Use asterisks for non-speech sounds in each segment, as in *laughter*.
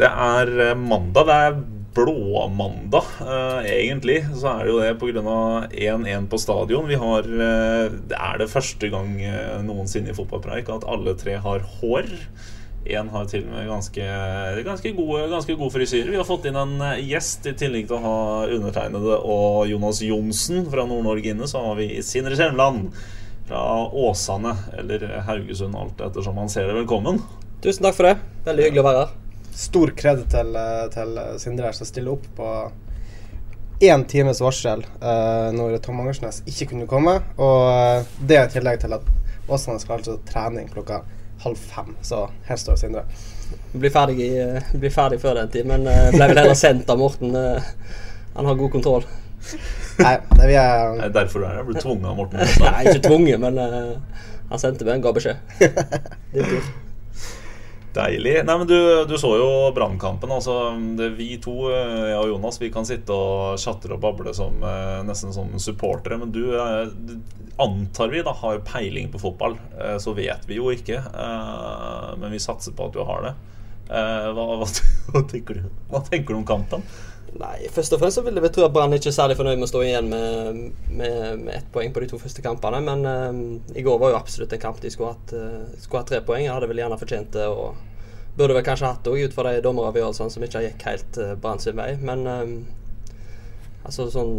Det er eh, mandag. Det er blåmandag, uh, egentlig. Så er det jo det pga. 1-1 på stadion. Vi har uh, Det er det første gang noensinne i fotballpreik at alle tre har hår. Én har til og med ganske, ganske, gode, ganske gode frisyrer. Vi har fått inn en gjest i tillegg til å ha undertegnede og Jonas Johnsen fra Nord-Norge inne. Så har vi Sindre Skjelmland fra Åsane, eller Haugesund, alt ettersom man ser det. Velkommen. Tusen takk for det. Veldig hyggelig å være her. Stor kred til, til Sindre her som stiller opp på én times varsel uh, når Tom Angersnes ikke kunne komme. Og eh, det i tillegg til at Åsane skal altså trening klokka halv fem. Så her står Sindre. Blir ferdig, i- blir ferdig før den tid, men uh, ble vel heller sendt av Morten. Uh, Han har god kontroll. Nei, det vi er er derfor du er her. Jeg ble tvunget av Morten. *laughs* Nei, ikke tvunget, men eh, han sendte meg en ga beskjed. *laughs* Deilig. Nei, men du, du så jo Brannkampen. Altså, vi to, eh, jeg og Jonas, vi kan sitte og chatte og bable som eh, nesten som supportere. Men du, eh, antar vi da har peiling på fotball. Så vet vi jo ikke. Men vi satser på at du har det. Hva, hva, *laughs* hva, tenker du? hva tenker du om kampen? Nei, først og fremst så vil jeg tro at Brann ikke er særlig fornøyd med å stå igjen med, med, med ett poeng på de to første kampene. Men eh, i går var jo absolutt en kamp de skulle hatt, uh, skulle hatt tre poeng. Jeg hadde vel gjerne fortjent det. og Burde vel kanskje hatt det òg, ut fra de dommeravgjørelsene som ikke gikk helt uh, Brann sin vei. Men altså sånn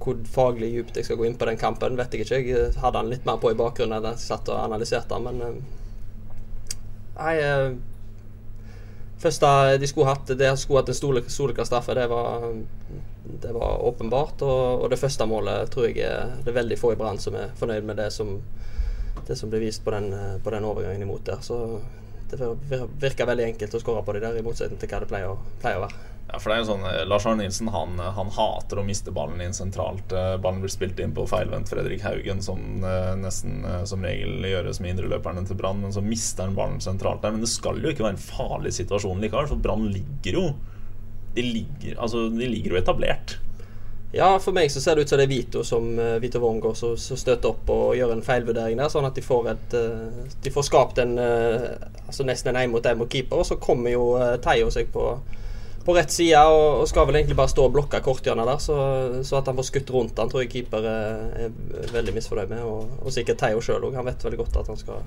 hvor faglig djupt jeg skal gå inn på den kampen, vet jeg ikke. Jeg hadde den litt mer på i bakgrunnen enn jeg satt og analyserte den, men Nei Første de skulle hatt Det skulle hatt en straffe, det det var åpenbart. Og, og det første målet tror jeg er, det er veldig få i Brann som er fornøyd med det som, det som ble vist på den, på den overgangen imot der. Så det vir- virker veldig enkelt å skåre på de der, i motsetning til hva det pleier, pleier å være. Ja, for det er jo sånn, eh, Lars Arne Nilsen han, han hater å miste ballen inn sentralt. Eh, Ballen blir spilt inn på feilvendt Fredrik Haugen, som eh, nesten eh, som regel gjøres med indreløperne til Brann. Men så mister han ballen sentralt der. Men det skal jo ikke være en farlig situasjon likevel, for Brann ligger jo de ligger, altså, de ligger jo etablert. Ja, for meg så ser det ut som det er Vito som eh, Vito Wormgård som, støter opp og gjør en feilvurdering der, sånn at de får et eh, De får skapt en eh, altså nesten en én mot én mot keeper, og så kommer jo Teio seg på på rett side og, og skal vel egentlig bare stå og blokke korthjørnet der, så, så at han får skutt rundt han tror jeg keeper er, er veldig misfornøyd med, og, og sikkert Theo sjøl òg. Han vet veldig godt at han skal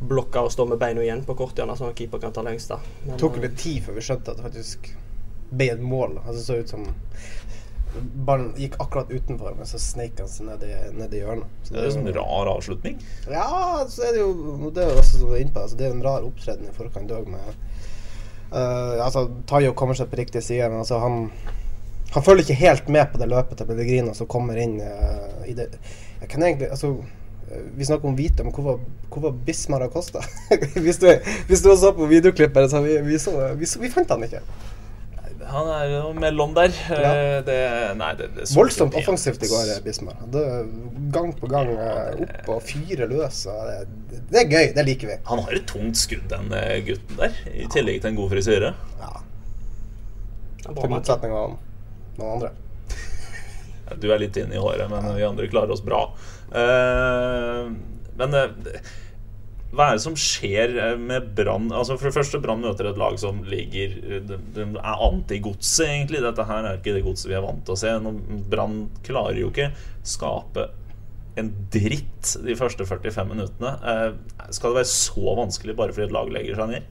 blokke og stå med beina igjen på korthjørnet, sånn at keeper kan ta lengst. da. Det tok eh, litt tid før vi skjønte at det faktisk ble et mål. Altså, det så ut som ballen gikk akkurat utenfor, men så sneik han seg ned i, ned i hjørnet. Så Det er jo sånn rar avslutning. Ja, så er det jo Det er jo også som du er inne på, altså, det er en rar opptreden i forkant òg med eh, Altså, Tayo kommer seg på riktig side, men altså han Han følger ikke helt med på det løpet til Pellegrino som kommer inn uh, i det Jeg kan egentlig Altså eh, vi snakker om Vito, men hvor var, hvor var Bismar Acosta? *laughs* hvis, du, hvis du så på videoklippet, så vi, vi, så, vi, så, vi fant han ikke. Han er jo mellom der. Ja. Eh, Det, nei, det, det Voldsomt offensivt i går, Bismar. Gang på gang eh, opp og fyre løs. Og det, det er gøy, det liker vi. Han har et tungt skudd, den eh, gutten der. I tillegg til en god frisyre. Ja, Til motsetning av noen andre. Du er litt inne i håret, men vi andre klarer oss bra. Eh, men hva er det som skjer eh, med Brann? Altså For det første, Brann møter et lag som ligger Det de, er anti-godset, egentlig. Dette her er ikke det godset vi er vant til å se. Brann klarer jo ikke skape en dritt de første 45 minuttene. Eh, skal det være så vanskelig bare fordi et lag legger seg ned?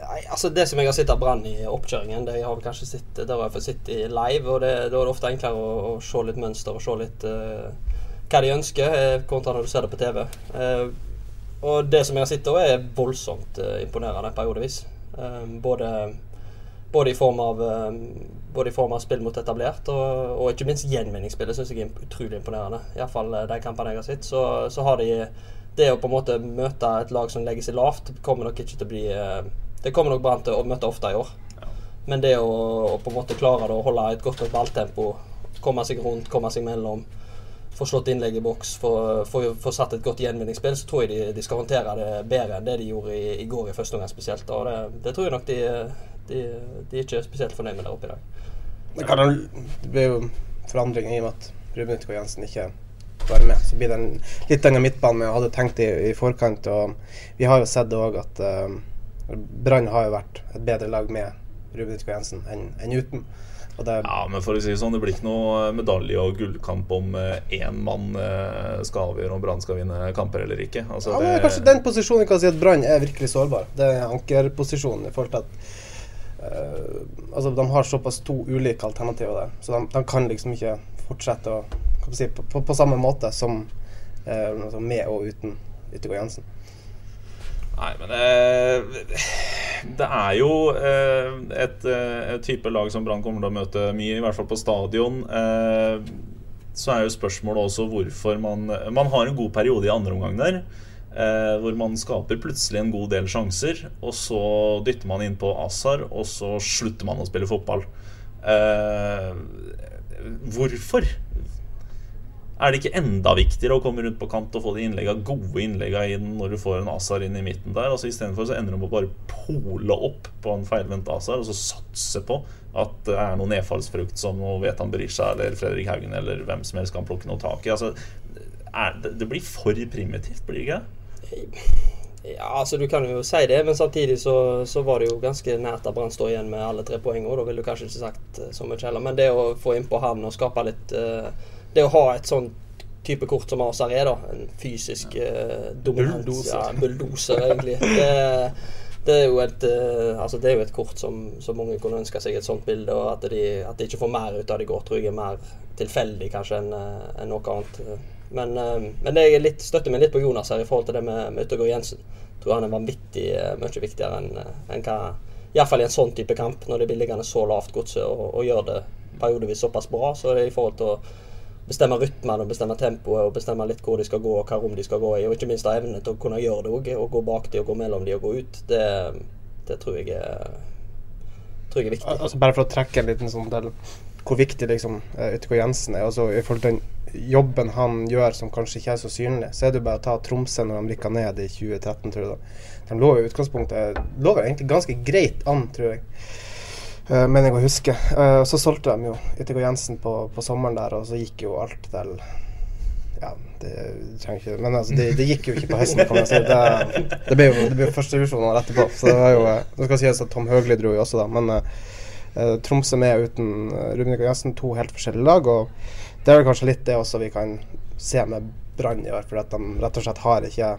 Nei, altså Det som jeg har sett av Brann i oppkjøringen, det jeg har kanskje sett, det har jeg sett i live. og Da er det ofte enklere å, å se litt mønster og se litt uh, hva de ønsker, kontra når du ser det på TV. Uh, og det som jeg har sett da, er voldsomt imponerende periodevis. både, både, i form av, både i form av spill mot etablert, og, og ikke minst gjenvinningsspillet syns jeg er utrolig imponerende. Iallfall de kampene jeg har sett. Så, så har de det å på en måte møte et lag som legger seg lavt, kommer nok ikke til å bli det kommer nok Brann til å møte ofte i år. Men det å, å, på en måte klare det, å holde et godt nok balltempo, komme seg rundt, komme seg mellom, få slått innlegg i boks, få, få, få satt et godt gjenvinningsspill, så tror jeg de, de, skal håndtere det bedre enn det de gjorde i, i går i første omgang spesielt. Og det, det, tror jeg nok de, de, de er ikke spesielt fornøyd med der oppe i dag. Det, kan, det blir jo forandring i og med at Ruben Utgaard Jensen ikke var med. Så blir det en litt annen midtbane vi hadde tenkt i, i forkant. Og vi har jo sett òg at uh, Brann har jo vært et bedre lag med Ruben Utgaard Jensen enn, enn uten. Det, ja, men for å si det sånn, det blir ikke noe medalje- og gullkamp om én eh, mann eh, skal avgjøre om Brann skal vinne kamper eller ikke. Altså, ja, men det, Kanskje den posisjonen kan si at Brann er virkelig sårbar. Det er ankerposisjonen i forhold til at uh, Altså, de har såpass to ulike alternativer der, så de, de kan liksom ikke fortsette å si, på, på, på, samme måte som uh, med og uten Yttergård Jensen. Nei, men eh, det er jo eh, et, eh, et, type lag som Brann kommer til å møte mye, i hvert fall på stadion. Eh, så er jo spørsmålet også hvorfor man Man har en god periode i andre omgang der. Hvor man skaper plutselig en god del sjanser, og så dytter man inn på Azar, og så slutter man å spille fotball. Hvorfor? Er det ikke enda viktigere å komme rundt på kant og få de innleggene, gode innleggene inn når du får en Azar inn i midten der? Altså Istedenfor så ender du med å bare pole opp på en feilvendt Azar og så satse på at det er noe nedfallsfrukt som Vetan Berisha eller Fredrik Haugen eller hvem som helst kan plukke noe tak i. Altså, det, det, blir for primitivt, blir det ikke? Ja, altså Du kan jo si det, men samtidig så, så var det jo ganske nært at Brann står igjen med alle tre poengene. Da ville du kanskje ikke sagt eh, så mye heller. Men det å få innpå havn og skape litt uh, det å ha et sånn type kort som Azar er, da, en fysisk uh, dominans Bulldoser. Ja, bulldoser, egentlig. Det, det, er jo et, uh, altså det er jo et kort som, som, mange kunne ønske seg et sånt bilde. Og at de, at de ikke får mer ut av det går, tror jeg er mer tilfeldig kanskje enn uh, en noe annet. Men, men jeg litt, støtter meg litt på Jonas her i forhold til det med, med Yttergård Jensen. Jeg tror han er vanvittig mye viktigere enn en hva Iallfall i en sånn type kamp, når det blir liggende så lavt godset og, og gjør det periodevis såpass bra. Så er det i forhold til å bestemme rytmen og bestemme tempoet og bestemme litt hvor de skal gå og hva rom de skal gå i. Og ikke minst ha evne til å kunne gjøre det òg. Å gå bak de og gå mellom de og gå ut. Det, det tror, jeg er, tror jeg er viktig. Altså Bare for å trekke en liten sånn del hvor viktig liksom Yttergård Jensen er. Altså, I forhold til den jobben han gjør som kanskje ikke er så synlig, så er det jo bare å ta Tromsø når de rykka ned i 2013, tror jeg. da. De lå i utgangspunktet lå egentlig ganske greit an, tror jeg. Uh, mener jeg å huske. Uh, så solgte de jo Yttergård Jensen på, på, sommeren der, og så gikk jo alt til Ja, det trenger ikke Men altså, det, det, gikk jo ikke på høsten, kan man si. Det, det ble jo, det ble førstevisjon etterpå. Så det var jo eh, Nå skal sies at Tom Høgli dro jo også, da, men uh, Tromsø med uten uh, og Jensen, to helt forskjellige lag. Og det er vel kanskje litt det også vi kan se med Brann i år, for at de rett og slett har ikke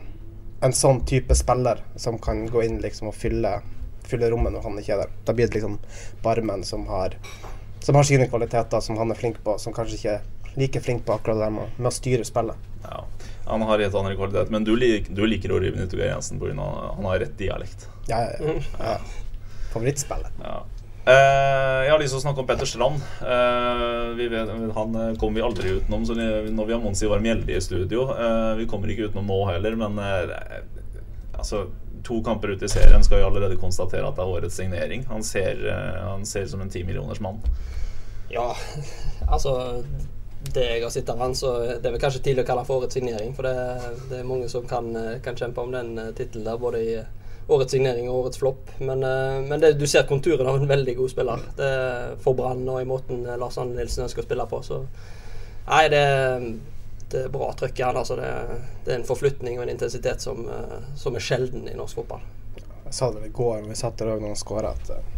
en sånn type spiller som kan gå inn liksom og fylle fylle rommet når han ikke er der. Da blir det liksom Barmen som har, som har sine kvaliteter, som han er flink på, som kanskje ikke er like flink på akkurat det der med, med å styre spillet. Ja, Han har helt andre kvaliteter, men du, lik, du liker å rive Nyttegård Jensen pga. han har rett dialekt. Ja, ja, ja. Favorittspillet. Ja. Uh, jeg har lyst til å snakke om Petter Strand. Uh, vet, han kommer vi aldri utenom så når vi har Monsi Ivar Mjelde i studio. Uh, vi kommer ikke utenom nå heller, men altså to kamper ute i serien skal vi allerede konstatere at det er årets signering. Han ser, uh, han ser som en timillioners mann. Ja, altså Det jeg har sett av han, så det er vel kanskje tidlig å kalle for årets signering. For det, det er mange som kan, kan kjempe om den uh, tittelen der, både i årets signering og årets flopp. Men, men det, du ser konturen av en veldig god spiller. Det For Brann og i måten Lars Anne Nilsen ønsker å spille på. Så nei, det det er bra trøkk i han. Altså det, det, er en forflytning og en intensitet som, eh, som, er sjelden i norsk fotball. Jeg sa det i går når vi satt der òg når han skåra, at uh,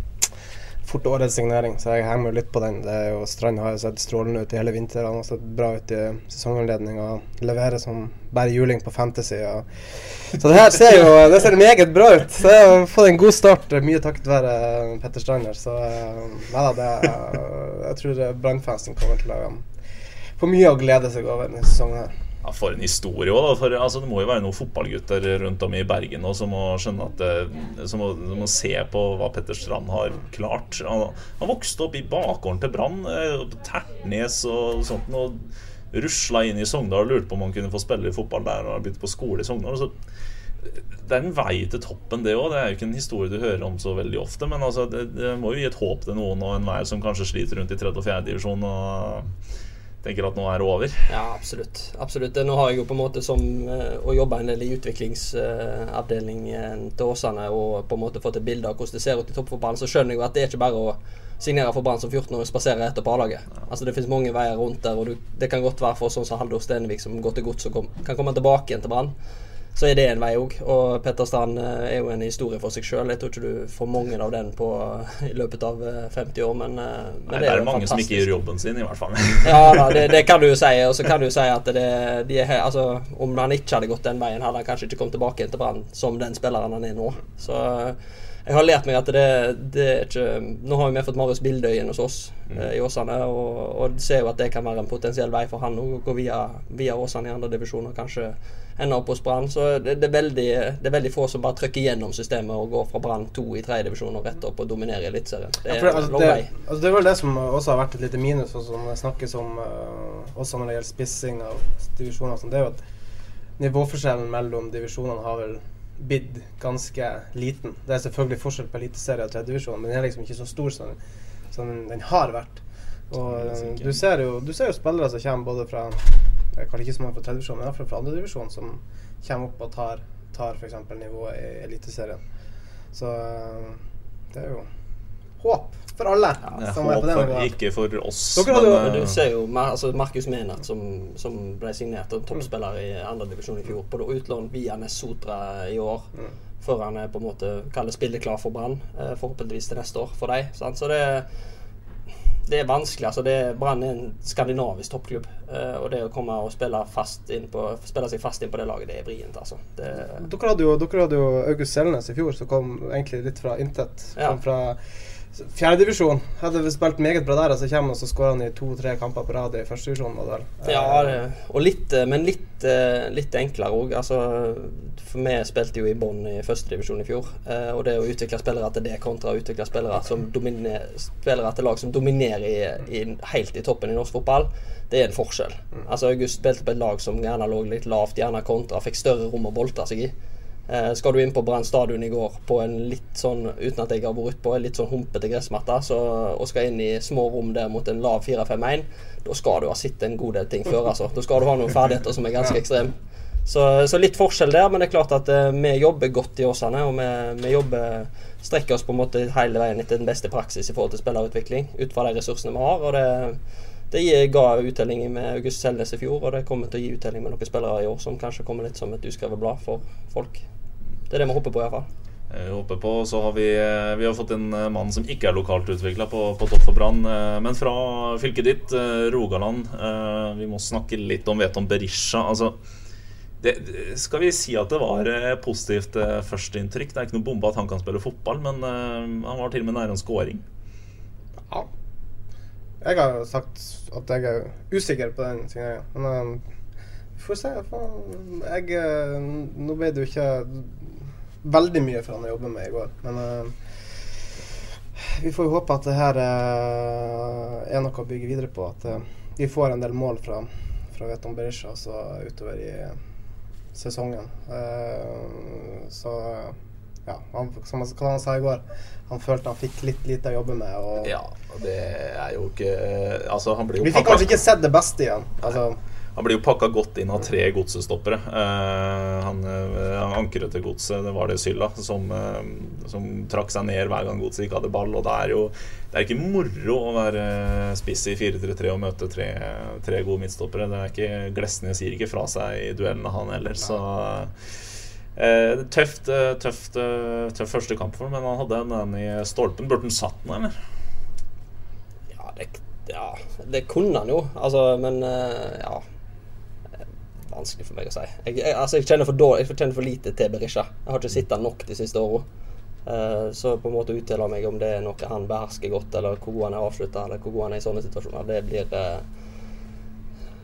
fort årets signering, så jeg henger litt på den. Det er jo, Strand har jo sett strålende ut i hele vinter. Han har sett bra ut i sesonganledninga. Leverer som bare juling på Fantasy. Og. *laughs* Så det her ser jo det ser meget bra ut. Så jeg har fått en god start, mye takket være Petter Strander. Så ja da, det, jeg tror Brannfansen kommer til å få mye å glede seg over denne sesongen. her ja, For en historie òg. For altså, det må jo være noen fotballgutter rundt om i Bergen nå, som må skjønne at det, som må, som må, se på hva Petter Strand har klart. Han, han vokste opp i bakgården til Brann, eh, Tertnes og sånt. Og rusla inn i Sogndal og lurte på om han kunne få spille i fotball der. Og begynte på skole i Sogndal. Så det er en vei til toppen, det òg. Det er jo ikke en historie du hører om så veldig ofte. Men altså, det, det må jo gi et håp til noen og enhver som kanskje sliter rundt i tredje og fjerde divisjon. Og tenker at nå er det over? Ja, absolutt. absolutt. Nå har jeg jo på en måte som uh, å jobbe en del i utviklingsavdelingen uh, til Åsane og på en måte fått et bilde av hvordan det ser ut i toppfotballen, så skjønner jeg jo at det er ikke bare å signere for Brann som 14-åring og spasere etter på A-laget. Ja. Altså, det finnes mange veier rundt der, og det kan godt være for sånn som Haldor Stenevik som går til gods og kan komme tilbake igjen til Brann så er det en vei òg. Og Petter Strand eh, er jo en historie for seg sjøl. Jeg tror ikke du får mange av den på, i løpet av 50 eh, år, men, eh, men Nei, det, er, det er mange som ikke gjør jobben sin, i hvert fall. *laughs* ja da, det, det, kan du jo si. Og så kan du si at det, de er, altså, om han ikke hadde gått den veien, hadde han kanskje ikke kommet tilbake til Brann som den spilleren han er nå. Så jeg har lært meg at det, det er ikke Nå har vi fått Marius Bildøyen hos oss mm. i Åsane, og, og ser jo at det kan være en potensiell vei for han å gå via, via Åsane i andre divisjoner, kanskje ende opp hos Brann. Så det, det, er veldig, det, er veldig, få som bare trykker gjennom systemet og går fra Brann 2 i tredjedivisjon og rett opp og dominerer Eliteserien. Det er ja, altså, lang vei. Altså, det er vel det som også har vært et lite minus, og som snakkes om uh, også når det gjelder spissing av divisjoner. Sånn, det er jo at nivåforskjellen mellom divisjonene har vel blitt ganske liten. Det er selvfølgelig forskjell på eliteserie og tredjedivisjon, men den er liksom ikke så stor som, som den har vært. Og du ser, jo, du ser jo spillere som kommer både fra jeg kanskje ikke så mange fra tredjedivisjon, men iallfall fra andredivisjon, som kommer opp og tar, tar f.eks. nivået i Eliteserien. Så eh, det er jo håp for alle. Ja, håp for, ikke for oss. Men, jo, men, du eh, ser jo altså Markus Menert, som, som, ble signert en toppspiller i andredivisjon i fjor, på utlån via Nessotra i år. Mm. Før han er på en måte spilleklar for Brann, eh, forhåpentligvis til neste år for deg. Så det er det er vanskelig. altså Brann er en skandinavisk toppklubb. Uh, og det å komme og spille, på, spille seg fast inn på det laget, det er vrient. altså. Det, dere, hadde jo, dere hadde jo August Selnes i fjor, som kom egentlig litt fra intet. Ja. Kom fra Fjerdedivisjon. Hadde vi spilt meget bra der, så kommer han og skårer han i to-tre kamper på rad i førstedivisjon. Ja, og litt, eh, men litt, eh, litt enklere òg. Altså, for vi spilte jo i bånn i førstedivisjon i fjor. Eh, og det å utvikle spillere til det kontra å utvikle spillere, som spillere til lag som dominerer i, i, helt i toppen i norsk fotball, det er en forskjell. Mm. Altså August spilte på et lag som gjerne lå litt lavt, gjerne kontra, fikk større rom å bolte seg i. Eh, skal du inn på Brann stadion i går på en litt sånn, uten at jeg har vært på, en litt sånn humpete gressmatte, så, og skal inn i små rom der mot en lav 4-5-1, da skal du ha sett en god del ting før, altså. Da skal du ha noen ferdigheter som er ganske ekstreme. Så, så, litt forskjell der, men det er klart at uh, vi jobber godt i Åsane. Og vi, vi, jobber strekker oss på en måte hele veien etter den beste praksis i forhold til spillerutvikling. Ut fra de ressursene vi har. og det det ga uttelling med August Selnes i fjor, og det kommer til å gi uttelling med noen spillere i år som kanskje kommer litt som et uskrevet blad for folk. Det er det vi håper på, iallfall. Vi håper på, så har vi, eh, vi har fått en eh, mann som ikke er lokalt utvikla på, på topp for Brann, eh, men fra fylket ditt, Rogaland. Vi må snakke litt om Veton Berisha. Altså, det, skal vi si at det var positivt førsteinntrykk? Det er ikke noe bombe at han kan spille fotball, men han var til og med nære en scoring. Ja. Jeg har sagt at jeg er usikker på den signeringa. Men vi får se. Jeg, nå ble det jo ikke veldig mye for han å jobbe med i går. Men uh, vi får jo håpe at det her uh, er noe å bygge videre på. At uh, vi får en del mål fra, fra Veton Berisha altså, utover i sesongen. så ja, han, som han sa i går, han følte han fikk litt lite å jobbe med. Og ja, det er jo ikke Altså, han blir jo Vi fikk kanskje ikke sett det beste igjen. Altså, han blir jo pakka godt inn av tre godsestoppere. Uh, han, uh, ankeret til godset, det var det Sylla, som, uh, som trakk seg ned hver gang godset ikke hadde ball. Og det er jo det er ikke moro å være spiss i 4-3-3 og møte tre, tre, gode midtstoppere. Det er ikke Glesne sier ikke fra seg i duellene, han heller. Så tøft, tøft, tøft første kamp for ham, men han hadde en, en i stolpen. Burde han satt den, eller? det, ja, det kunne han jo. Altså, men eh, ja Vanskelig for meg å si. Jeg, jeg, altså, jeg, kjenner for dårlig, jeg kjenner for lite til Berisha. Jeg har ikke sett han nok de siste åra. Uh, så på en måte uttale meg om det er noe han behersker godt, eller hvor god han er avslutta, eller hvor god han er i sånne situasjoner, det blir uh,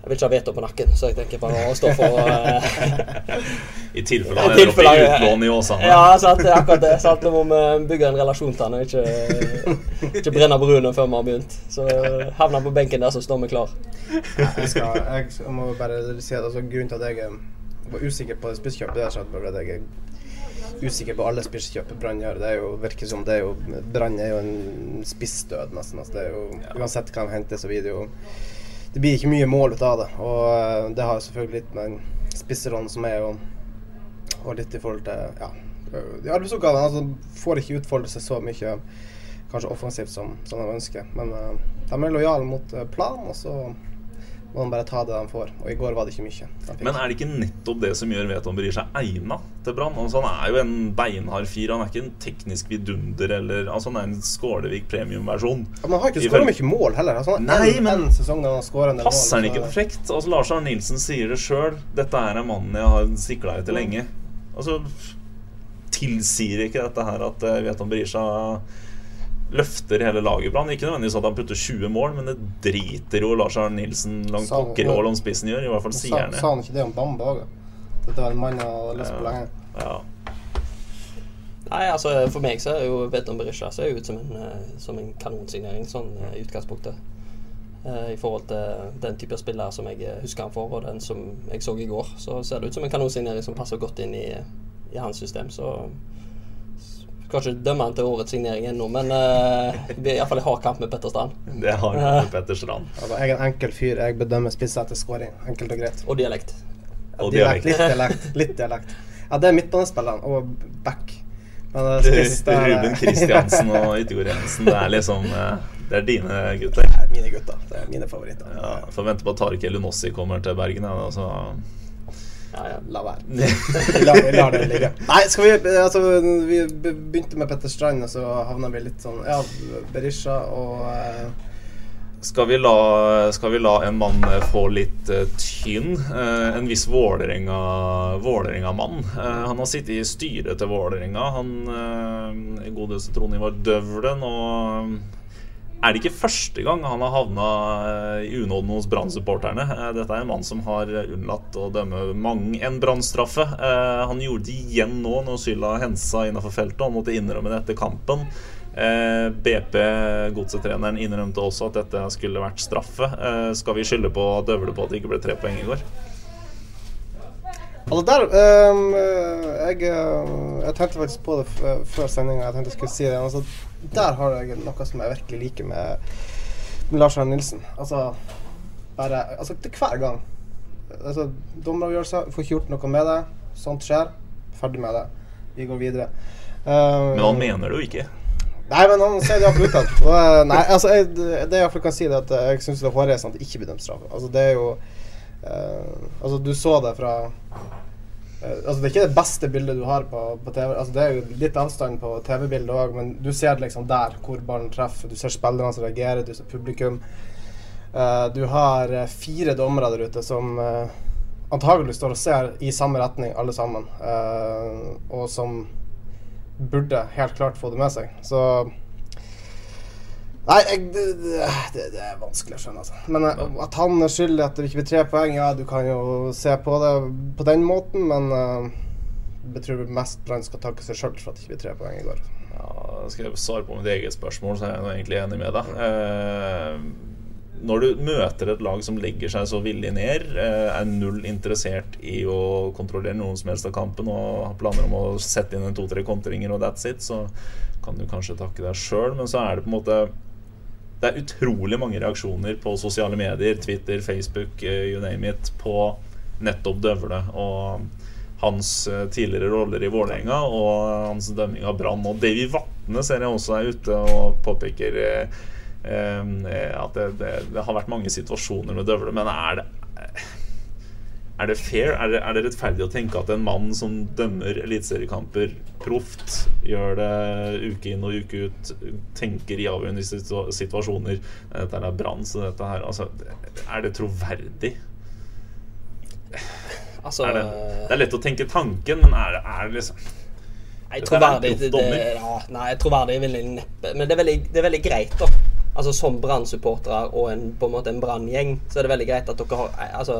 jeg vil ikke ha veto på nakken, så jeg tenker bare å stå for uh, *laughs* I tilfelle han er oppe i utlån i Åsane. Ja, sant, det er akkurat det. Sant, Nå må vi bygge en relasjon til han og ikke, ikke brenne brune før vi har begynt. Så havner han på benken der, så står vi klar. Jeg, skal, jeg må bare si at altså, Grunnen til at jeg var usikker på spisskjøpet, det er sånn at jeg er usikker på alle spisskjøp Brann gjør. Det er jo, virker som det er jo Brann er jo en spissdød, nesten. Altså, det er jo, uansett hva de henter, så blir det jo det blir ikke mye mål ut av det. Og eh, det har selvfølgelig litt med den spisserollen som er, og, og, litt i forhold til ja, de arbeidsoppgavene. Altså, får ikke utfolde seg så mye kanskje offensivt som, som de ønsker. Men uh, de er lojale mot uh, planen, og så må han bare ta det han får. Og i går var det ikke mye. Men er det ikke nettopp det som gjør Veton Berisha egna til Brann? Altså, han er jo en beinhard fyr. Han er ikke en teknisk vidunder eller altså, Han er en Skålevik premiumversjon. Men han har ikke skåra mye mål heller. Altså, Nei, en, men en sesong der han passer han ikke perfekt? Altså, Lars Arne Nilsen sier det sjøl. Dette er mannen jeg har sikla etter lenge. Altså Tilsier ikke dette her at uh, Veton Berisha løfter hele laget på Ikke nødvendigvis at han putter 20 mål, men det driter jo Lars Arne Nilsen langt pokker hål om spissen gjør. I hvert fall sier han det. Sa han ikke det om Bamba òg? Dette var en mann jeg har lest på lenge. Ja. Nei, altså For meg så er jo Veton Berisha ser ut som en, uh, som en kanonsignering sånn uh, i utgangspunktet. Uh, I forhold til den type spiller som jeg husker han for, og den som jeg så i går, så ser det ut som en kanonsignering som passer godt inn i, i hans system. Så skal ikke dømme han til årets signering ennå, men uh, vi er iallfall i hard kamp med Petter Strand. Det har han med Petter Strand. Altså, jeg er en enkel fyr. Jeg bedømmer spisser etter scoring. Enkelt og greit. Og dialekt. Og dialekt. Litt dialekt. Litt dialekt. Ja, det er midtbanespillerne og back. Men uh, spiss, det er, Ruben Kristiansen og *laughs* Yttergård Jensen, det er liksom uh, Det er dine gutter. Det er mine gutter. Det er mine favoritter. Ja, Får vente på at Tariq Elunossi kommer til Bergen. Ja, så ja, ja, la være. *laughs* la, la det ligge. Nei, skal vi Altså, vi begynte med Petter Strand, og så havna vi litt sånn Ja, Berisha og eh. skal, vi la, skal vi la en mann få litt uh, tynn? Uh, en viss Vålerenga-mann. Vålerenga uh, han har sittet i styret til Vålerenga. Han uh, godeste Trond Ivar Døvlen og er det ikke første gang han har havna eh, i unåden hos Brann-supporterne. Eh, dette er en mann som har unnlatt å dømme mang en Brann-straffe. Eh, han gjorde det igjen nå når Sylla hensa innafor feltet. Han måtte innrømme det etter kampen. BP, godsetreneren, innrømte også at dette skulle vært straffe. Skal vi skylde på Døvle på at det ikke ble tre poeng i går? Altså der um, jeg, jeg, tenkte faktisk på det før sendinga. Jeg tenkte jeg skulle si det. Altså, der har jeg noe som jeg virkelig liker med, med Lars Arne Nilsen. Altså bare Altså til hver gang. Altså, Dommeravgjørelser, får ikke gjort noe med det. Sånt skjer. Ferdig med det. Vi går videre. Um, men han mener det jo ikke? Nei, men han sier det iallfall utad. Eh, nei, altså, jeg, det jeg iallfall kan si, det at jeg syns det er hårreisende at det ikke blir dømt straff. Altså, det er jo uh, Altså, du så det fra Eh, altså Det er ikke det beste bildet du har på, på TV. Altså Det er jo litt avstand på TV-bildet òg, men du ser liksom der hvor ballen treffer. Du ser spillerne som reagerer, du ser publikum. Uh, du har uh, fire dommere der ute som uh, antagelig står og ser i samme retning, alle sammen. og som burde helt klart få det med seg. Så Nei, jeg, det, det, det, er vanskelig å skjønne. Altså. Men uh, at han er skyldig at det ikke blir tre poeng, ja, du kan jo se på det på den måten, men uh, jeg tror mest Brann skal takke seg sjøl for at det ikke blir tre poeng i går. Ja, skal jeg svare på mitt eget spørsmål, så er jeg egentlig enig med deg. Uh, når du møter et lag som legger seg så villig ned, er null interessert i å kontrollere noen som helst av kampen og har planer om å sette inn en to-tre kontringer og that's it, så kan du kanskje takke deg sjøl, men så er det på en måte det er utrolig mange reaksjoner på sosiale medier, Twitter, Facebook, uh, you name it, på nettopp Døvle og hans uh, tidligere roller i Vålerenga og hans dømming av Brann. Og Davy Vatne ser jeg også er ute og påpeker eh, at det, det, det, har vært mange situasjoner med Døvle, men er det er det fair? Er det, er det rettferdig å tenke at en mann som dømmer eliteseriekamper proft, gjør det uke inn og uke ut, tenker i avgjørende situasjoner Dette er Brann, så dette her altså, Er det troverdig? Altså, Er det, det er lett å tenke tanken, men er det, er det liksom Nei, er troverdig det, det, ja, Nei, troverdig vil jeg neppe. Men det er veldig, det er veldig greit, da. Altså Som Brann-supportere og en, på en måte en Brann-gjeng, så er det veldig greit at dere har Altså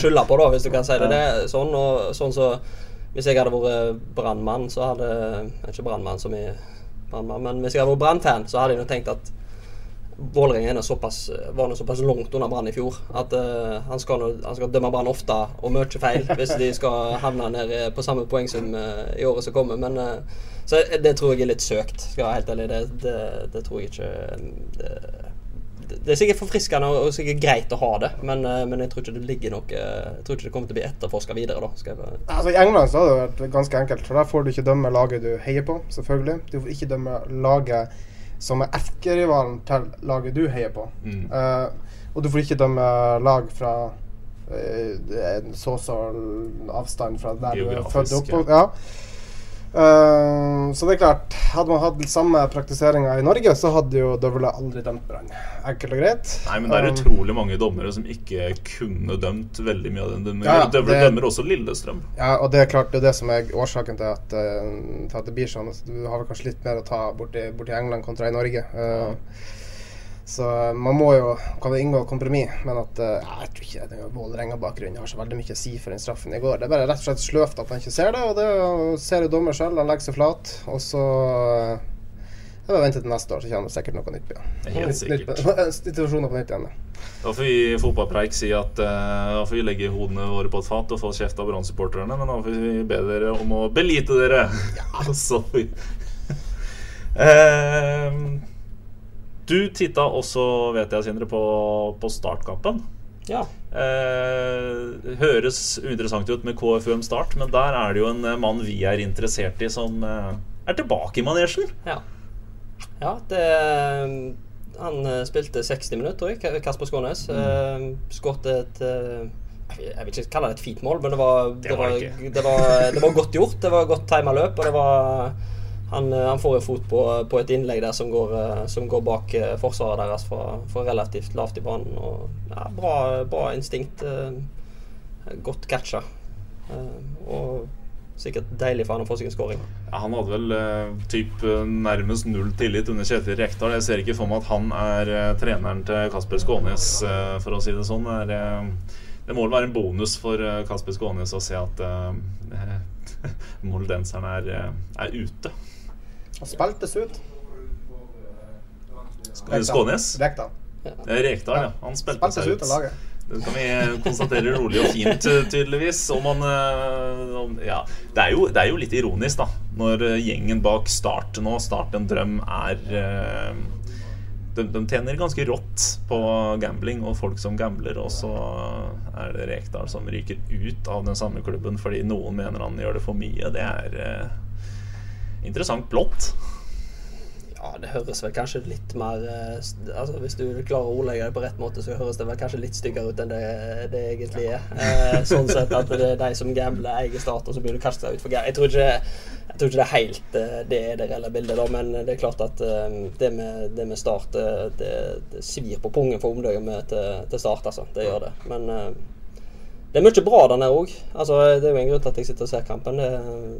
Skylde på, da, hvis du kan si det. det sånn, og sånn så Hvis jeg hadde vært brannmann, så hadde Ikke brannmann som i brannmann, men hvis jeg hadde vært brannfan, så hadde jeg nå tenkt at Vålerenga er såpass, var nå såpass langt under Brann i fjor at uh, han, skal han skal dømme Brann ofte og mye feil *laughs* hvis de skal havne ned på samme poengsum uh, i året som kommer. Men uh, Så det tror jeg er litt søkt, skal jeg være helt ærlig. Det, det, det tror jeg ikke det, det- er sikkert forfriskende og sikkert greit å ha det, men, eh, men jeg tror ikke det ligger noe Jeg tror ikke det kommer til å bli etterforska videre, da. Skal jeg Altså I England så har det vært ganske enkelt, for der får du ikke dømme laget du heier på, selvfølgelig. Du får ikke dømme laget som er erkerivalen til laget du heier på. Mm. Uh, og du får ikke dømme lag fra uh, en så så avstand fra der du er født og oppvokst. Ja. Eh, så det er klart, hadde man hatt samme praktiseringa i Norge, så hadde jo Døvle aldri dømt Brann. Enkelt og greit. Nei, men det er Um, utrolig mange dommere som ikke kunne dømt veldig mye av den. De Ja, Døvle dømmer, det- dømmer også Lillestrøm. Ja, og det er klart det er det som er årsaken til at, eh, til at det blir sånn. Altså, du har vel kanskje litt mer å ta borti, borti England kontra i Norge. Eh, Så man må jo kan vi inngå kompromiss, men at eh, ja, jeg tror ikke det Vålerenga-bakgrunnen har så veldig mye å si for den straffen i går. Det er bare rett og slett sløvt at han ikke ser det, og det ser jo dommer selv. Han legger seg flat, og så eh, jeg bare venter til neste år, så kommer det sikkert noe nytt. Ja. Helt sikkert. Situasjoner på nytt igjen. ja. Da får vi i fotballpreik si at eh, da får vi legge hodene våre på et fat og få kjeft av Brann-supporterne, men da får vi be dere om å belite dere. Ja. *laughs* så *laughs* Eh, Du titta også, vet jeg, Sindre, på, på startkampen. Ja. Eh, høres uinteressant ut med KFUM Start, men der er det jo en eh, mann vi er interessert i, som eh, er tilbake i manesjen. Ja. ja det Han eh, spilte 60 minutter, tror jeg. Kasper Skånes. Mm. Skåret et eh, Jeg vil ikke kalle det et fint mål, men det var, Det det var var, det var godt gjort. Det var godt tima løp, og det var han, eh, han får en fot på, på et innlegg der som går, eh, som går bak eh, forsvaret deres fra, fra relativt lavt i banen. Og, ja, bra, bra instinkt. Godt catcha. Og sikkert deilig for han å få seg en skåring. Ja, han hadde vel typ nærmest null tillit under Kjetil Rekdal. Jeg ser ikke for meg at han er treneren til Kasper Skånes, for å si det sånn. Det, må vel være en bonus for Kasper Skånes å se at *laughs* moldenseren er, er ute. Han spiltes ut. Skånes? Rekdal. Eh, Rekdal, ja. Han spilte Spiltes seg ut av laget. Det kan vi konstatere rolig og fint, eh, tydeligvis. Om man, eh, ja. det, er jo, det er jo litt ironisk, da. Når eh, gjengen bak Start nå, Start en drøm, er eh, de, de tjener ganske rått på gambling og folk som gambler, og så er det Rekdal som ryker ut av den samme klubben fordi noen mener han gjør det for mye. Det er eh, interessant blått. Ja, det høres vel kanskje litt mer eh, altså Hvis du klarer å ordlegge det på rett måte, så høres det vel kanskje litt styggere ut enn det det egentlig er. Eh, sånn sett at det er de som gambler, eier Start, og så blir du kastet ut for gærent. Jeg tror ikke jeg tror ikke det er helt eh, det er det reelle bildet, da, men det er klart at eh, det med, det med Start det, det, svir på pungen for omdømmet til, til Start, altså. Det gjør det. Men det er mye bra der nede òg. Altså, det er jo en grunn til at jeg sitter og ser kampen. Det,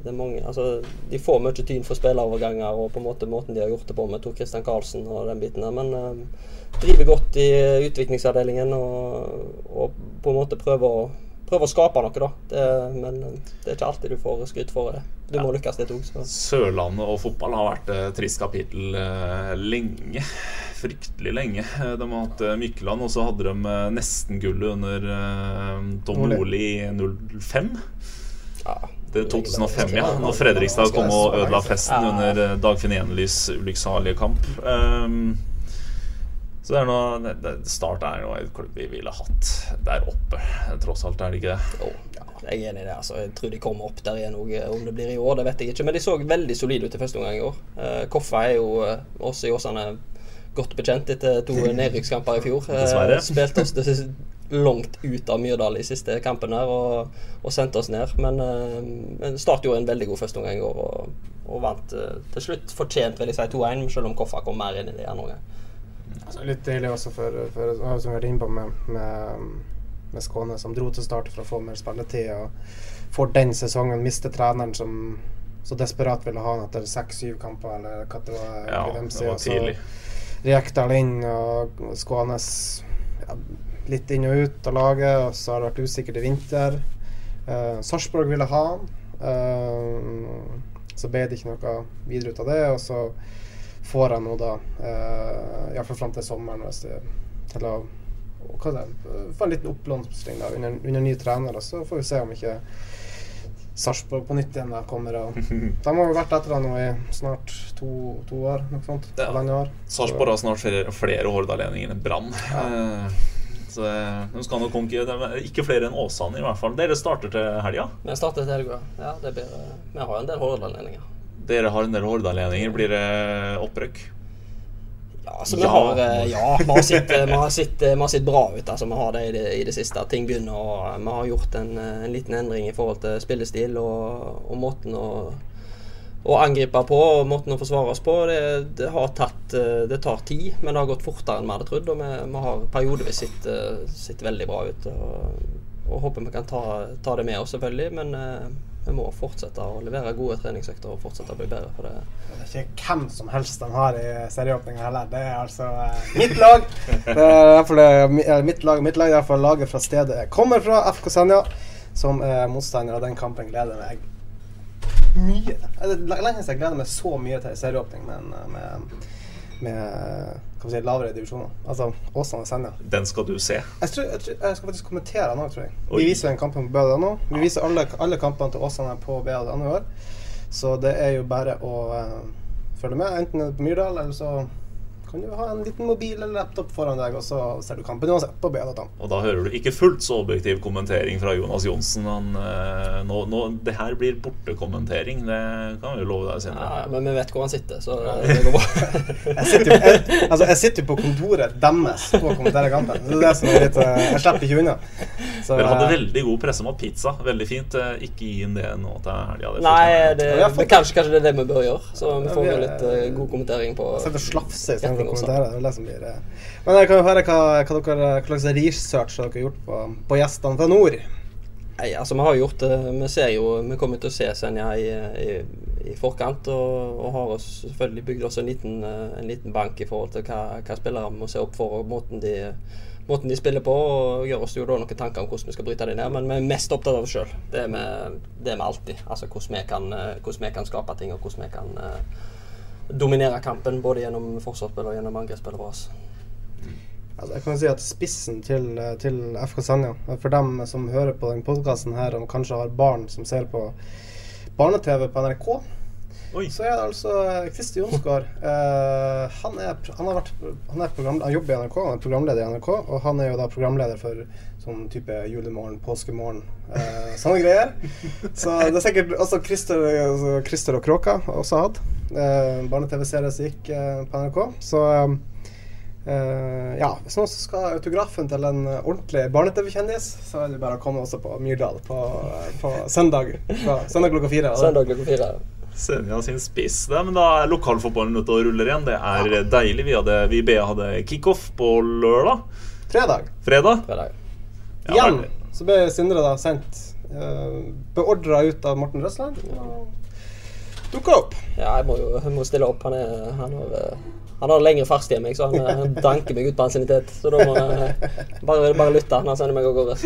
det mange, altså, de får mye tyn for spilleroverganger og på en måte måten de har gjort det på med Tor Christian Karlsen og den biten der. Men eh, driver godt i utviklingsavdelingen og, og på en måte prøver å, prøver å skape noe, da. Det, men eh, det er ikke alltid du får skryt for det. Du må lykkes litt òg. Sørlandet og fotball har vært et trist kapittel eh, lenge. *laughs* fryktelig lenge. De har hatt Mykland, Mykkeland, og så hadde de eh, nesten gullet under eh, Tom Nordli i 05. Ja. Det er 2005, ja. Når Fredrikstad kom og ødela festen under eh, Dagfinn Enelys ulykksalige kamp. Um, så det er noe det- Start er noe en klubb vi ville hatt der oppe, tross alt. Er det ikke det? Oh, ja, jeg er enig i det. altså. Jeg tror de kommer opp der igjen òg. Om det blir i år, det vet jeg ikke. Men de så veldig solide ut i første omgang i år. Eh, Koffa er jo også oss i Åsane godt bekjent etter to *laughs* nedrykkskamper i fjor. Eh, Dessverre. *laughs* Spilte oss langt ut av Myrdal i siste kampen der og, og sendte oss ned. Men, eh, men Start gjorde en veldig god første omgang i år og, og vant eh, til slutt fortjent vil jeg si 2-1, selv om Koffa kom mer inn i det andre omgang. Altså, litt deilig også for, for som vi har vært inne på med, med, med Skåne, som dro til start for å få mer spilletid. Og får den sesongen miste treneren som så desperat ville ha han etter seks-syv kamper, eller hva det var. Ja, det var tidlig. Rekdal inn, og Skånes ja, litt inn og ut av laget, og så har det vært usikkert i vinter. Uh, Sarpsborg ville ha han. Uh, så ble det ikke noe videre ut av det, og så får jeg nå da uh, Iallfall fram til sommeren hvis det, til å og hva er det, få en liten oppblomstring under, under ny trener. Og så får vi se om ikke Sarpsborg på nytt igjen da kommer og De har jo vært etter han nå i snart to, to år, noe sånt. Ja. År. Sarpsborg har snart flere, flere hordalendinger enn Brann. Ja. Så de skal nok ikke flere enn Åsane, i hvert fall. Dere starter til helga. Vi starter til helga. Ja, det blir, eh, vi har en del Hordalendinger. Dere har en del hordalendinger. Blir det opprykk? Ja, altså, vi Ja. har, eh, ja, vi har sett, eh, vi har sett, eh, vi har sett bra ut. Altså, vi har det i det, i det siste. Ting begynner å Vi har gjort en, en liten endring i forhold til spillestil og, og måten å, å angripe på og måten å forsvare oss på. Det, det har tatt Det tar tid, men det har gått fortere enn vi hadde trodd. Og vi, vi har periodevis sett, sett veldig bra ut. Og, og håper vi kan ta, ta det med oss, selvfølgelig. Men vi må fortsette å levere gode treningsøkter og fortsette å bli bedre på det. Det er ikke hvem som helst de har i serieåpninga heller. Det er altså eh, mitt lag. Det er eh, mi- eh, mitt lag. Mitt lag er derfor laget fra stedet jeg kommer fra, FK Senja, som er motstander av den kampen. Gleder meg mye. Eh, Det er lenge siden jeg gleder meg så mye til serieåpning med, med, med si, lavere divisjoner. Altså Åsane og Senja. Den skal du se. Jeg, tror, jeg, tror, jeg skal faktisk kommentere den òg, tror jeg. Oi. Vi viser den kampen på BA.no. Vi viser alle, alle kampene til Åsane på BA.no i år. Så det er jo bare å uh, følge med. Enten på Myrdal, eller så kan du ha en liten mobil eller laptop foran deg, og så ser du kampen uansett på BNT. Og da hører du ikke fullt så objektiv kommentering fra Jonas Johnsen. Han, eh, nå, nå, det her blir bortekommentering, det kan vi jo love deg senere. Ja, men vi vet hvor han sitter, så det går bra. *laughs* Jeg sitter jo jeg, altså, jeg sitter jo på kontoret deres på å kommentere kampen. Det er det som er litt eh, Jeg slipper ikke unna. Så, Dere hadde eh, veldig god pressemat pizza. Veldig fint. Eh, Ikke gi inn det nå til helga. Nei, det, Ja, kanskje, kanskje det er det vi bør gjøre. Så vi får Ja, vi- litt uh, god kommentering på slafser istedenfor også. kommentere. Det er det som blir eh. Men jeg kan jo høre hva, hva, dere, hva slags research dere har gjort på, på gjestene fra nord. Nei, altså Vi har jo gjort det Vi ser jo Vi kommer til å se Senja i, i, i forkant. Og, og har oss selvfølgelig bygd oss en liten, eh, en liten bank i forhold til hva, hva spillere må se opp for, og måten de, måten de spiller på. Og gjør oss jo da noen tanker om hvordan vi skal bryte det ned. Men vi er mest opptatt av oss sjøl. Det er vi alltid. Altså hvordan vi, kan, eh, hvordan vi kan skape ting, og hvordan vi kan eh, dominere kampen. Både gjennom forsvarsspill og gjennom angrepsspill vårt. Altså, jeg kan si at Spissen til, eh, til FK Senja, for dem som hører på den podkasten her og kanskje har barn som ser på barne-TV på NRK, Oi. så er det altså Kristi Jonsgaard. Uh, han, han, han, han jobber i NRK, han er programleder i NRK, og han er jo da programleder for sånn type julemorgen, påskemorgen, eh, sånne greier. Så det er sikkert også Christer, altså Christer og Kråka også hatt. Eh, Barne-TV-serie som gikk eh, på NRK. Så eh, Eh, ja, hvis noen skal ha autografen til en eh, ordentlig barne-TV-kjendis, så er det bare å komme også på Myrdal på, på søndag. På søndag klokka fire. Søndag klokka fire. Senja sin spiss. Det, men da er lokalfotballen ute og ruller igjen. Det er deilig. Vi, hadde, vi BA hadde kickoff på lørdag. Fredag. Fredag. Fredag. Igjen så ble Sindre da sendt uh, Beordra ut av Morten Røsland. Og dukka opp. Ja, jeg må jo jeg må stille opp. Han, er, han, har, eh, han har lengre fartstid enn meg, så han, eh, han danker meg ut på ansiennitet. Så da må jeg bare, bare lytte når han sender meg av gårde.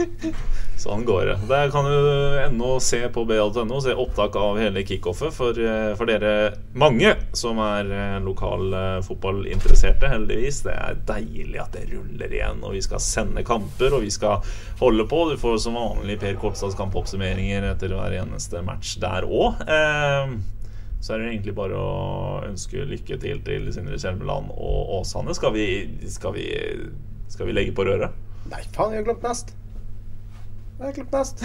Sånn går det. Der kan du ennå se på ba.no, se opptak av hele kickoffet for, eh, for dere mange som er lokal lokalfotballinteresserte, heldigvis. Det er deilig at det ruller igjen, og vi skal sende kamper, og vi skal holde på. Du får som vanlig Per Kolstads kampoppsummeringer etter hver eneste match der òg. Eh, så er det egentlig bare å ønske lykke til til Sindre Kjelmeland og Åsane. Skal vi, skal vi, skal vi legge på røret? Nei, faen, vi har glemt nest. Vi har glemt nest.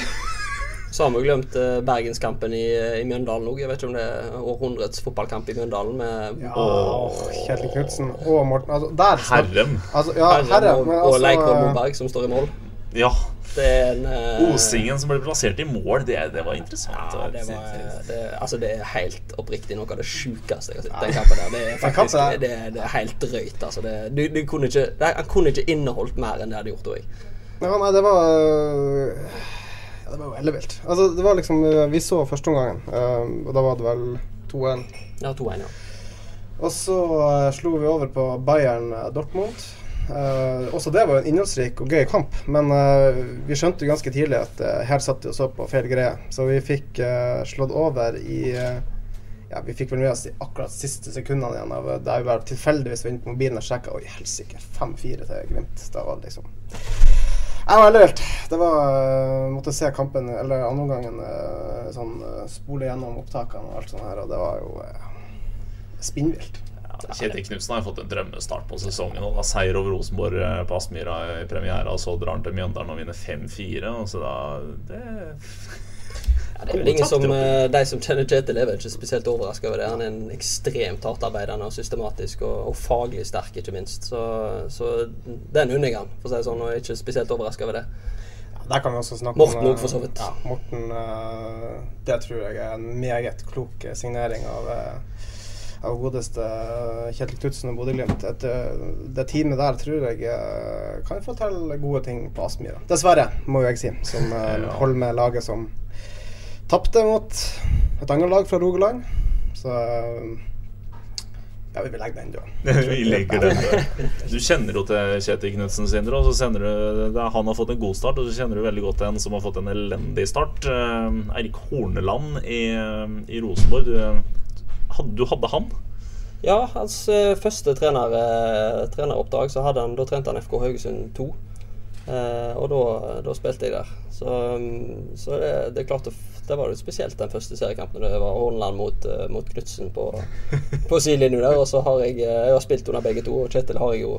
Så har vi jo glemt eh, Bergenskampen i, i Mjøndalen òg. Jeg vet ikke om det er århundrets fotballkamp i Mjøndalen med Ja, Kjetil Knutsen og Morten altså, der, Herrem. Altså, ja, Herrem herrem og, men og altså, Leikvoll Moberg som står i mål. Ja. Det er en eh, Osingen som ble plassert i mål, det, det var interessant. Ja, det, var, det, altså det er helt oppriktig noe av det sjukeste jeg har sett. Den kampen der. Det er faktisk det, det er helt drøyt. Altså. Det, du, du kunne ikke, det, han kunne ikke inneholdt mer enn det hadde gjort, Også. Ja, nei, det var Ja, det var jo ellevilt. Altså, det var liksom øh, Vi så første omgangen, og da var det vel 2-1. Ja, 2-1, ja. Og så øh, slo vi over på Bayern Dortmund. Uh, også det var en innholdsrik og gøy kamp, men uh, vi skjønte jo ganske tidlig at uh, her satt vi og så på feil greie. Så vi fikk slått over i Ja, vi fikk vel med oss de akkurat siste sekundene igjen. Av, der vi bare tilfeldigvis var inne på mobilen og sjekka. Oi, helsike. 5-4 til Glimt. Da var det liksom Jeg var vilt. Det var øh, Måtte se kampen, eller andre omgangen, øh, sånn øh, spole gjennom opptakene og alt sånt her, og det var jo spinnvilt. Ja, Kjetil Knutsen har fått en drømmestart på sesongen. Og da Seier over Rosenborg eh, på Aspmyra i premiera, og så drar han til Mjøndalen og vinner 5-4. Så da det, Ja, det er vel ingen som, eh, De som kjenner Kjetil, er vel ikke spesielt overraska over det. Han er en ekstremt hardtarbeidende og systematisk og, og faglig sterk, ikke minst. Så, så den unner jeg han, for å si det sånn, og er ikke spesielt overraska over det. Der kan vi også snakke Morten om også, for så vidt. Ja, Morten øh, Det tror jeg er en meget klok signering av av godeste Kjetil Knutsen og Bodø-Glimt. Et, Det teamet der tror jeg kan fortelle gode ting på Aspmyra. Dessverre, må jo jeg si, som holder med laget som tapte mot et annet lag fra Rogaland. Så ja, vi vil legge den død. *laughs* vi legger den død. Du kjenner jo til Kjetil Knutsen, Sindre. Og så kjenner du Han har fått en god start, og så kjenner du veldig godt en som har fått en elendig start. Eh, Eirik Horneland i, i Rosenborg. Du, hadde, du hadde han? Ja, hans eh, første trener, eh, treneroppdrag så hadde han, da trente han FK Haugesund 2. Eh, og da, da spilte jeg der. Så, mm, så det, det er klart det, det var jo spesielt den første seriekampen. Det var Horneland mot, eh, mot Knutsen på, på sidelinja der. Og så har jeg, eh, jeg har spilt under begge to, og Kjetil har jeg jo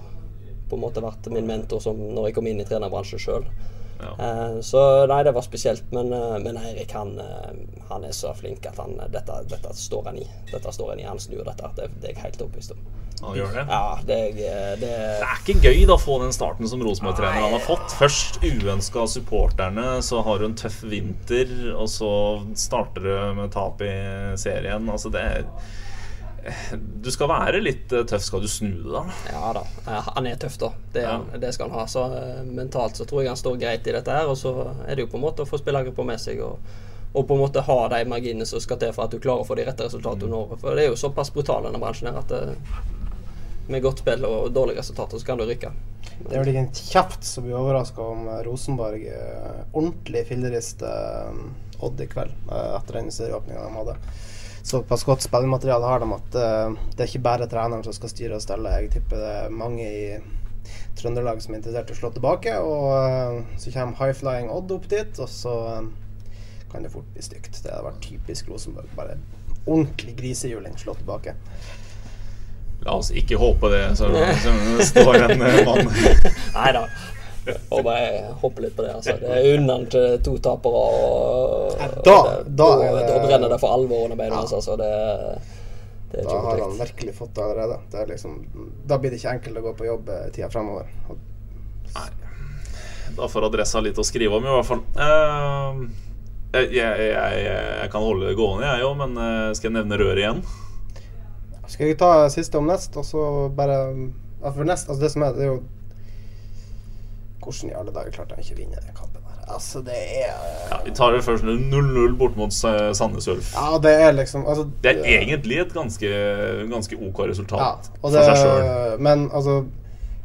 på en måte vært min mentor som når jeg kom inn i trenerbransjen sjøl. Ja. Eh, så nei, det var spesielt. Men, eh, men Eirik han, eh, han er så flink at han, dette, dette står han i. Dette står han i. Han snur dette. Det, det er jeg helt overbevist om. Han gjør det. Ja, det, det, Det er ikke gøy da å få den starten som Rosenborg-trener han har fått. Først uønska av supporterne, så har du en tøff vinter, og så starter du med tap i serien. Altså det er Du skal være litt eh, tøff, skal du snu det, da? Ja da. eh, Han er tøff, da. Det, Ja. det skal han ha. Så eh, mentalt så tror jeg han står greit i dette her. Og så er det jo på en måte å få spillergruppa med seg og, og på en måte ha de marginene som skal til for at du klarer å få de rette resultatene du når. For det er jo såpass brutal denne bransjen her at eh, med godt spill og dårlige resultater så kan du rykke. Det er vel ikke en kjeft som blir overraska om eh, Rosenborg eh, ordentlig fillerister eh, Odd i kveld, eh, etter den serieåpninga de hadde. Såpass godt spillemateriale har de at eh, det er ikke bare treneren som skal styre og stelle. Jeg tipper det er mange i Trøndelag som er interessert i å slå tilbake. Og eh, så kommer High Flying Odd opp dit, og så eh, kan det fort bli stygt. Det hadde vært typisk Rosenborg. Bare ordentlig grisehjuling slå tilbake. La oss ikke håpe det, så, *laughs* det står en mann *laughs* Nei da. Og bare hoppe litt på det. altså Det er unna til to tapere. Og, og da- og da er det- da brenner det for alvor under beina Ja. hans. Altså, det, det er Da ikke har han virkelig fått det allerede. Det er liksom, da blir det ikke enkelt å gå på jobb I tida fremover. Og Da får adressa litt å skrive om, i hvert fall. Uh, jeg, jeg, jeg, jeg kan holde det gående, jeg òg, men eh, skal jeg nevne røret igjen? Skal vi ta siste om Nest, og så bare For Nest, altså det som er, det er jo Hvordan i alle dager klarte han ikke å vinne den kampen her? Altså, det er Ja, vi tar det først 0-0 bort mot Sandnes Ulf. Ja, det er liksom altså, Det er egentlig et ganske, ganske OK resultat ja, og for seg sjøl. Men altså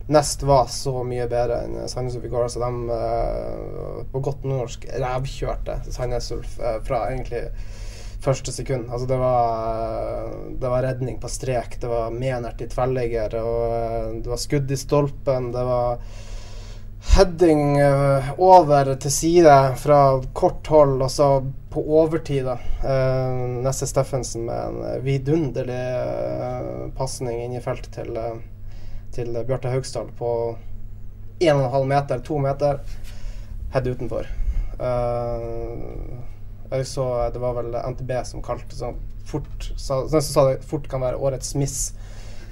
Nest var så mye bedre enn Sandnes Ulf i går. Så de eh, på godt norsk rævkjørte Sandnes Ulf eh, fra egentlig første sekund. Altså det var, det var redning på strek, det var menert i tverrligger, og eh, det var skudd i stolpen, det var heading eh, over til side fra kort hold, og så på overtid, da. Eh, Nesse Steffensen med en eh, vidunderlig uh, pasning inn i felt til, eh, til Bjarte Haugsdal på 1,5 meter, 2 meter. Head utenfor. Jeg så Det var vel NTB som kalte sånn fort sa, så sa det fort kan være årets miss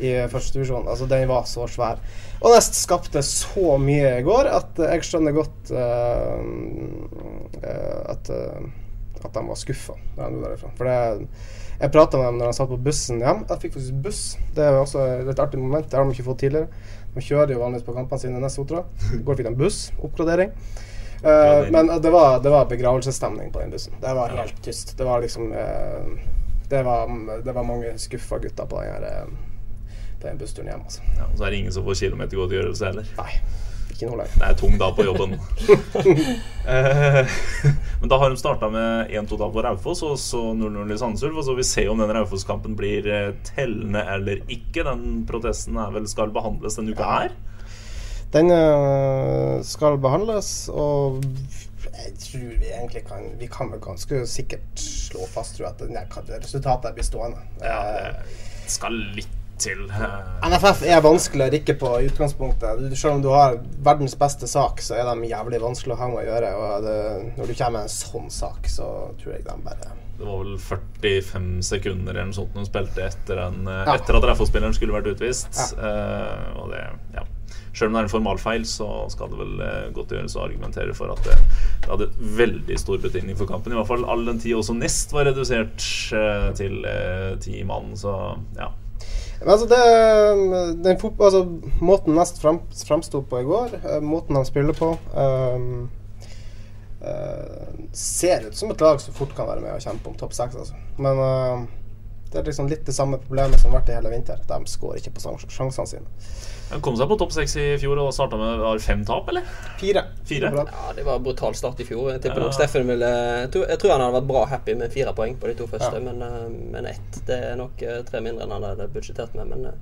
i første divisjon. Altså, den var så svær. Og Nest skapte så mye i går at jeg skjønner godt uh, at, uh, at de var skuffa da de dro derifra. For det, jeg prata med dem når de satt på bussen hjem. Jeg fikk faktisk buss. Det er også et litt artig moment. Det har de ikke fått tidligere. De kjører jo vanligvis på kampene sine neste Sotra. I går fikk de buss. Oppgradering. Uh, men det var, det var begravelsesstemning på den bussen. Det var helt tyst. Det var liksom det, var, det var mange skuffa gutter på den, her, på den bussturen hjem. Altså. Ja, og så er det ingen som får kilometergodtgjørelse heller. Nei, ikke noe lenger. Det er tung dag på jobben. *laughs* Eh, *laughs* Men da har de starta med 1-2-tap på Raufoss og så 0-0 i Sandsulf. Og så vi se om den Raufoss-kampen blir eh, tellende eller ikke. Den protesten er vel skal behandles denne uka her. Den eh, skal behandles, og jeg tror vi egentlig kan Vi kan vel ganske sikkert slå fast tror jeg, at resultatet blir stående. Ja, det skal litt til. Eh, NFF er vanskelig å rikke på i utgangspunktet. Selv om du har verdens beste sak, så er de jævlig vanskelig å ha med å gjøre. Og det, når du kommer med en sånn sak, så tror jeg de bare Det var vel 45 sekunder eller noe sånt hun spilte etter, en, eh, Ja. etter at RFO-spilleren skulle vært utvist. Eh, og det, ja. Selv om det er en formalfeil, så skal det vel godt gjøres å argumentere for at det, det hadde veldig stor betydning for kampen. I hvert fall all den tid også Nest var redusert uh, til ti mann. Så ja. Altså, det, den fot, altså Måten Nest frem, fremsto på i går, eh, måten de spiller på um, uh, Ser ut som et lag som fort kan være med og kjempe om topp seks. Altså. Men eh, det er liksom litt det samme problemet som har vært i hele vinter. De skårer ikke på sjansene sine. Han kom seg på topp seks i fjor og starta med var fem tap, eller? Fire. Fire? Ja, det var en brutal start i fjor. Jeg tipper Ja. nok Steffen ville jeg tror, jeg tror han hadde vært bra happy med fire poeng på de to første, Ja. men, eh, men ett det er nok eh, tre mindre enn han hadde budsjettert med. Men eh,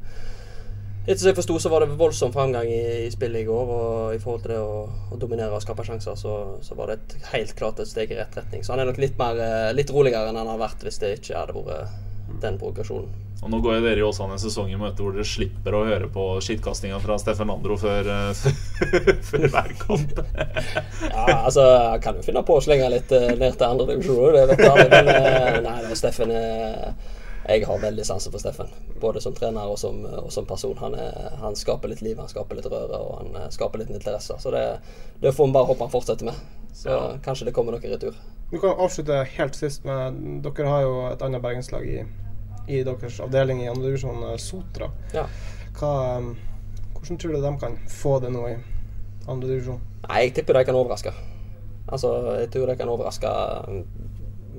etter som jeg forsto, så var det voldsom framgang i, i spillet i går. Og i forhold til det å, å dominere og skape sjanser, så, så var det et, helt klart et steg i rett retning. Så han er nok litt, mer, eh, litt roligere enn han har vært hvis det ikke hadde vært den provokasjonen. Og nå går jo dere i Åsane en sesong i møte hvor dere slipper å høre på skittkastinga fra Steffen Andro før, eh, *laughs* før hver kamp. *laughs* Ja, altså, jeg kan jo finne på å slenge litt eh, ned til andre divisjoner, det vet alle. Men eh, *laughs* nei, da, Steffen er Jeg har veldig sansen for Steffen. Både som trener og som, og som person. Han, er, han skaper litt liv, han skaper litt røre og han skaper litt interesse. Så det, det får vi bare håpe han fortsetter med. Så Ja. kanskje det kommer noe retur. Du kan avslutte helt sist med Dere har jo et annet bergenslag i, i deres avdeling i andredivisjon, Sotra. Ja. Hva, um, hvordan tror du de kan få det nå i andredivisjon? Nei, jeg tipper de kan overraske. Altså, jeg tror de kan overraske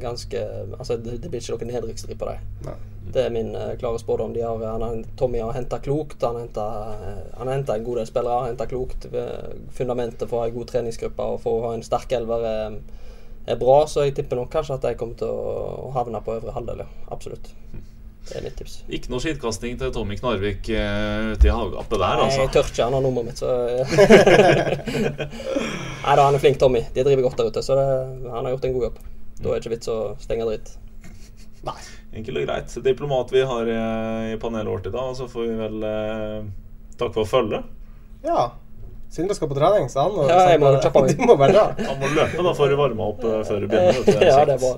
ganske Altså, det, det blir ikke noe nedrykksstrid på dem. Det er min uh, klare spådom. De har, han Tommy har henta klokt. Han har henta en god del spillere. Henta klokt. Eh, Fundamentet for å ha en god treningsgruppe og for å ha en sterk elver er, er bra, så jeg tipper nok kanskje at de kommer til å, å havne på øvre halvdel. Ja. Absolutt. Det er mitt tips. Ikke noe skittkasting til Tommy Knarvik uh, ute i hagegapet der, Nei, jeg altså. tør ikke. Han har nummeret mitt, så *laughs* Nei da, han er flink, Tommy. De driver godt der ute, så det, han har gjort en god jobb. Da er det ikke vits å stenge dritt. Nei. Enkelt og greit. Diplomat vi har eh, i panelet vårt i dag, og så får vi vel eh, takke for følget. Ja. Sindre skal på trening, så han Ja, jeg må *laughs* kjappe meg. *laughs* Må være der. Han må løpe da for å varme opp eh, før du begynner. ja, det er bra.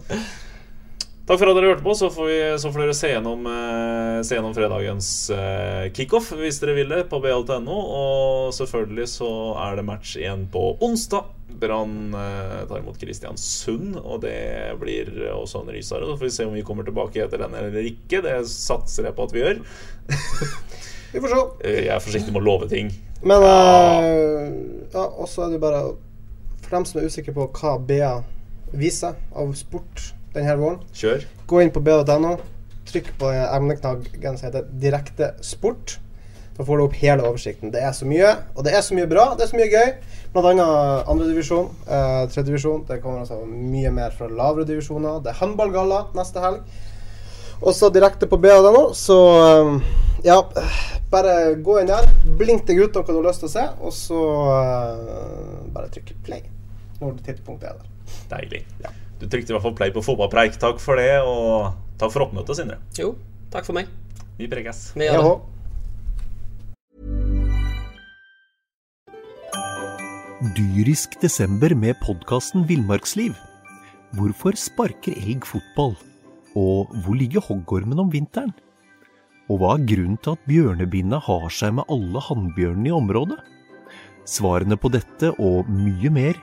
Takk for at dere hørte på. Så får, vi, så får dere se gjennom, eh, se gjennom fredagens eh, kickoff hvis dere vil det, på bl.no. Og selvfølgelig så er det match igjen på onsdag. Brann eh, tar imot Kristiansund, og det blir også en rysere. Så får vi se om vi kommer tilbake etter den eller ikke. Det satser jeg på at vi gjør. Vi får se. Eh, Jeg er forsiktig med å love ting. Men eh, ja, og så er det bare For dem som er usikre på hva BA viser av sport denne våren, Kjør. gå inn på BA.no. Trykk på emneknaggen som heter 'Direkte sport'. Da får du opp hele oversikten. Det er så mye, og det er så mye bra. Det er så mye gøy. Blant annet andredivisjon, eh, tredjedivisjon. Det kommer altså mye mer fra lavere divisjoner. Det er håndballgalla neste helg. Og så direkte på BA.no, så eh, ja, bare gå inn der. Blink deg ut noe du har lyst til å se, og så eh, bare trykk play når tidspunktet er der. Deilig. Du trykte i hvert fall play på fotballpreik. Takk for det, og takk for oppmøtet, Sindre. Jo, takk for meg. Vi prekes. Vi gjør det. Dyrisk desember med podkasten Villmarksliv. Hvorfor sparker elg fotball? Og hvor ligger hoggormen om vinteren? Og hva er grunnen til at bjørnebinna har seg med alle hannbjørnene i området? Svarene på dette og mye mer